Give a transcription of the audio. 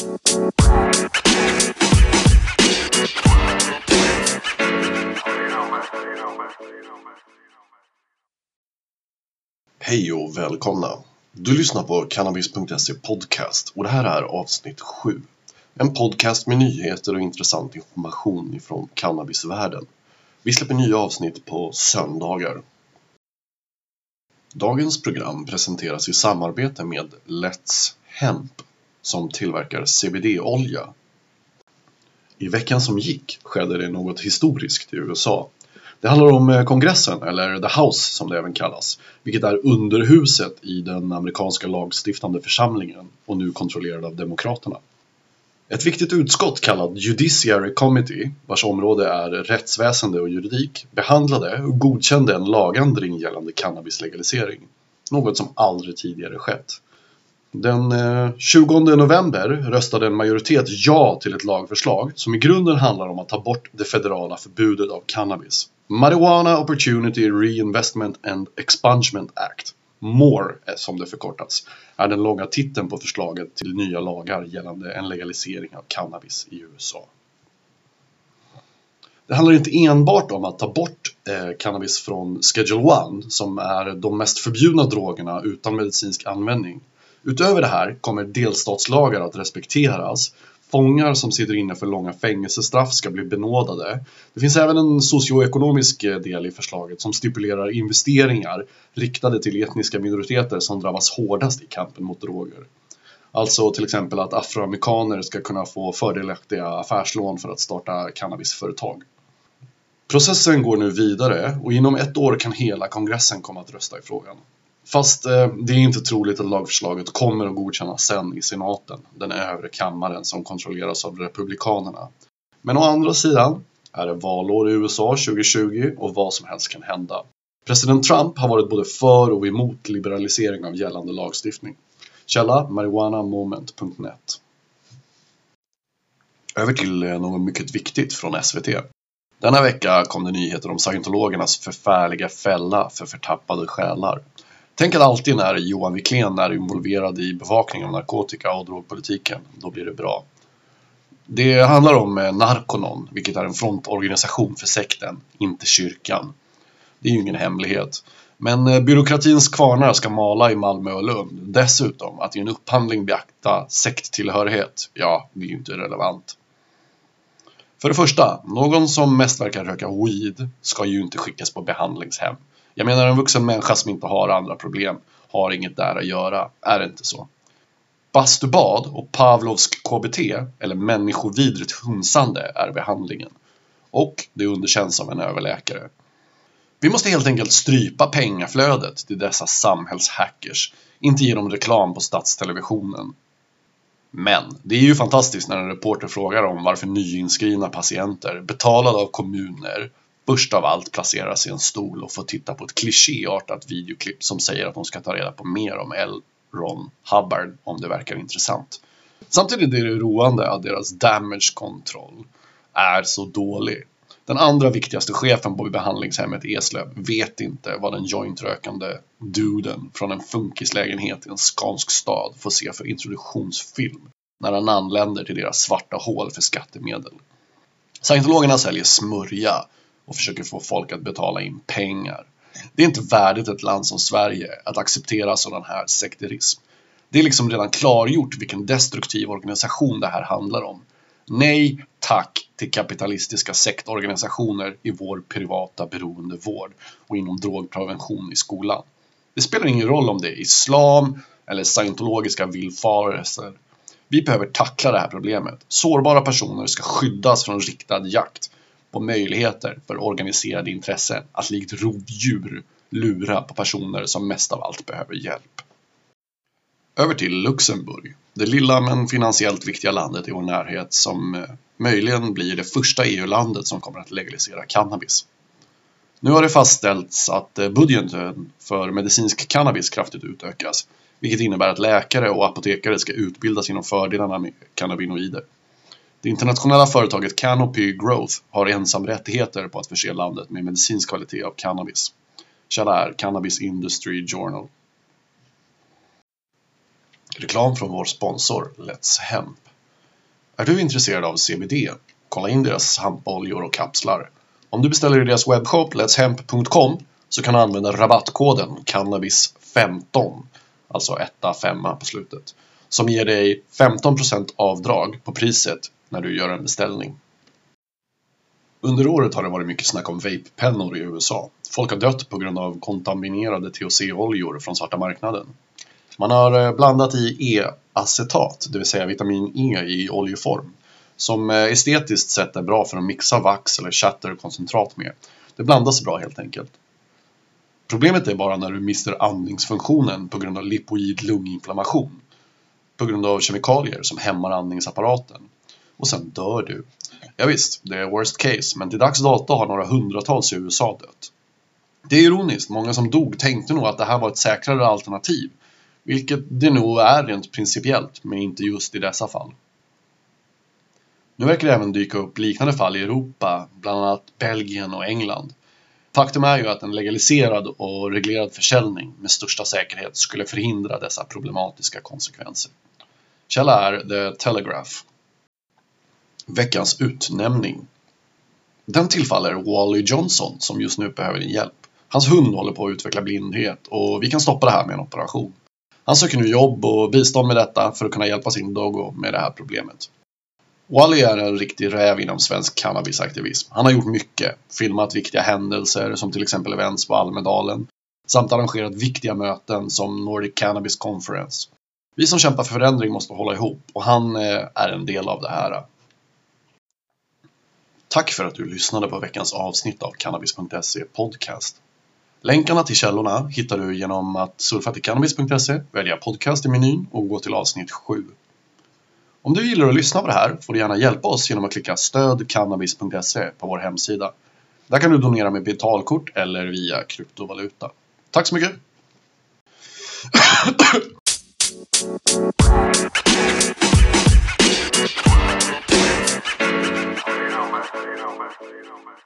Hej och välkomna! Du lyssnar på Cannabis.se Podcast och det här är avsnitt 7. En podcast med nyheter och intressant information ifrån cannabisvärlden. Vi släpper nya avsnitt på söndagar. Dagens program presenteras i samarbete med Let's Hemp som tillverkar CBD-olja. I veckan som gick skedde det något historiskt i USA. Det handlar om eh, kongressen, eller the House som det även kallas, vilket är underhuset i den amerikanska lagstiftande församlingen och nu kontrollerad av Demokraterna. Ett viktigt utskott kallat Judiciary Committee, vars område är rättsväsende och juridik, behandlade och godkände en lagändring gällande cannabislegalisering. Något som aldrig tidigare skett. Den eh, 20 november röstade en majoritet ja till ett lagförslag som i grunden handlar om att ta bort det federala förbudet av cannabis. Marijuana Opportunity Reinvestment and Expungement Act, MORE eh, som det förkortats, är den långa titeln på förslaget till nya lagar gällande en legalisering av cannabis i USA. Det handlar inte enbart om att ta bort eh, cannabis från Schedule 1 som är de mest förbjudna drogerna utan medicinsk användning. Utöver det här kommer delstatslagar att respekteras Fångar som sitter inne för långa fängelsestraff ska bli benådade. Det finns även en socioekonomisk eh, del i förslaget som stipulerar investeringar riktade till etniska minoriteter som drabbas hårdast i kampen mot droger. Alltså till exempel att afroamerikaner ska kunna få fördelaktiga affärslån för att starta cannabisföretag. Processen går nu vidare och inom ett år kan hela kongressen komma att rösta i frågan. Fast eh, det är inte troligt att lagförslaget kommer att godkännas sen i senaten, den övre kammaren som kontrolleras av republikanerna. Men å andra sidan är det valår i USA 2020 och vad som helst kan hända. President Trump har varit både för och emot liberalisering av gällande lagstiftning. Källa marijuanamoment.net Över till eh, något mycket viktigt från SVT. Denna vecka kom det nyheter om scientologernas förfärliga fälla för förtappade själar. Tänk att alltid när Johan Wiklén är involverad i bevakning av narkotika och drogpolitiken, då blir det bra. Det handlar om eh, Narconon, vilket är en frontorganisation för sekten, inte kyrkan. Det är ju ingen hemlighet. Men eh, byråkratins kvarnar ska mala i Malmö och Lund. Dessutom, att i en upphandling beakta sekttillhörighet, ja, det är ju inte relevant. För det första, någon som mest verkar röka weed ska ju inte skickas på behandlingshem. Jag menar en vuxen människa som inte har andra problem har inget där att göra, är det inte så? Bastubad och Pavlovsk KBT, eller människovidrigt hunsande, är behandlingen. Och det underkänns av en överläkare. Vi måste helt enkelt strypa pengaflödet till dessa samhällshackers, inte ge dem reklam på statstelevisionen. Men det är ju fantastiskt när en reporter frågar om varför nyinskrivna patienter betalade av kommuner först av allt placeras i en stol och får titta på ett klichéartat videoklipp som säger att de ska ta reda på mer om L. Ron Hubbard om det verkar intressant. Samtidigt är det roande att deras damage control är så dålig. Den andra viktigaste chefen på behandlingshemmet Eslöv vet inte vad den jointrökande duden från en funkislägenhet i en skånsk stad får se för introduktionsfilm när han anländer till deras svarta hål för skattemedel. Scientologerna säljer smörja och försöker få folk att betala in pengar. Det är inte värdigt ett land som Sverige att acceptera sådan här sekterism. Det är liksom redan klargjort vilken destruktiv organisation det här handlar om. Nej tack till kapitalistiska sektorganisationer i vår privata beroendevård och inom drogprevention i skolan. Det spelar ingen roll om det är islam eller scientologiska villfarelser. Vi behöver tackla det här problemet. Sårbara personer ska skyddas från riktad jakt på möjligheter för organiserade intressen att likt rovdjur lura på personer som mest av allt behöver hjälp. Över till Luxemburg, det lilla men finansiellt viktiga landet i vår närhet som eh, möjligen blir det första EU-landet som kommer att legalisera cannabis. Nu har det fastställts att eh, budgeten för medicinsk cannabis kraftigt utökas, vilket innebär att läkare och apotekare ska utbildas inom fördelarna med cannabinoider. Det internationella företaget Canopy Growth har ensamrättigheter på att förse landet med medicinsk kvalitet av cannabis. Källa är Cannabis Industry Journal. Reklam från vår sponsor Let's Hemp. Är du intresserad av CBD? Kolla in deras hampoljor och kapslar. Om du beställer i deras webbshop letshemp.com så kan du använda rabattkoden cannabis15, alltså 1 5 på slutet, som ger dig 15% avdrag på priset när du gör en beställning. Under året har det varit mycket snack om vapepennor i USA. Folk har dött på grund av kontaminerade THC-oljor från svarta marknaden. Man har eh, blandat i E-acetat, det vill säga vitamin E i oljeform, som eh, estetiskt sett är bra för att mixa vax eller chatterkoncentrat med. Det blandas bra helt enkelt. Problemet är bara när du mister andningsfunktionen på grund av lipoid lunginflammation. På grund av kemikalier som hämmar andningsapparaten. Och sen dör du. Ja, visst, det är worst case, men till dags dato har några hundratals i USA dött. Det är ironiskt, många som dog tänkte nog att det här var ett säkrare alternativ. Vilket det nog är rent principiellt, men inte just i dessa fall. Nu verkar det även dyka upp liknande fall i Europa, bland annat Belgien och England. Faktum är ju att en legaliserad och reglerad försäljning med största säkerhet skulle förhindra dessa problematiska konsekvenser. Källa är The Telegraph. Veckans utnämning. Den tillfaller Wally Johnson som just nu behöver din hjälp. Hans hund håller på att utveckla blindhet och vi kan stoppa det här med en operation. Han söker nu jobb och bistånd med detta för att kunna hjälpa sin Doggo med det här problemet. Wally är en riktig räv inom svensk cannabisaktivism. Han har gjort mycket, filmat viktiga händelser som till exempel events på Almedalen samt arrangerat viktiga möten som Nordic Cannabis Conference. Vi som kämpar för förändring måste hålla ihop och han eh, är en del av det här. Tack för att du lyssnade på veckans avsnitt av Cannabis.se Podcast. Länkarna till källorna hittar du genom att surfa till cannabis.se, välja podcast i menyn och gå till avsnitt 7. Om du gillar att lyssna på det här får du gärna hjälpa oss genom att klicka stödcannabis.se på vår hemsida. Där kan du donera med betalkort eller via kryptovaluta. Tack så mycket! just so you know, man.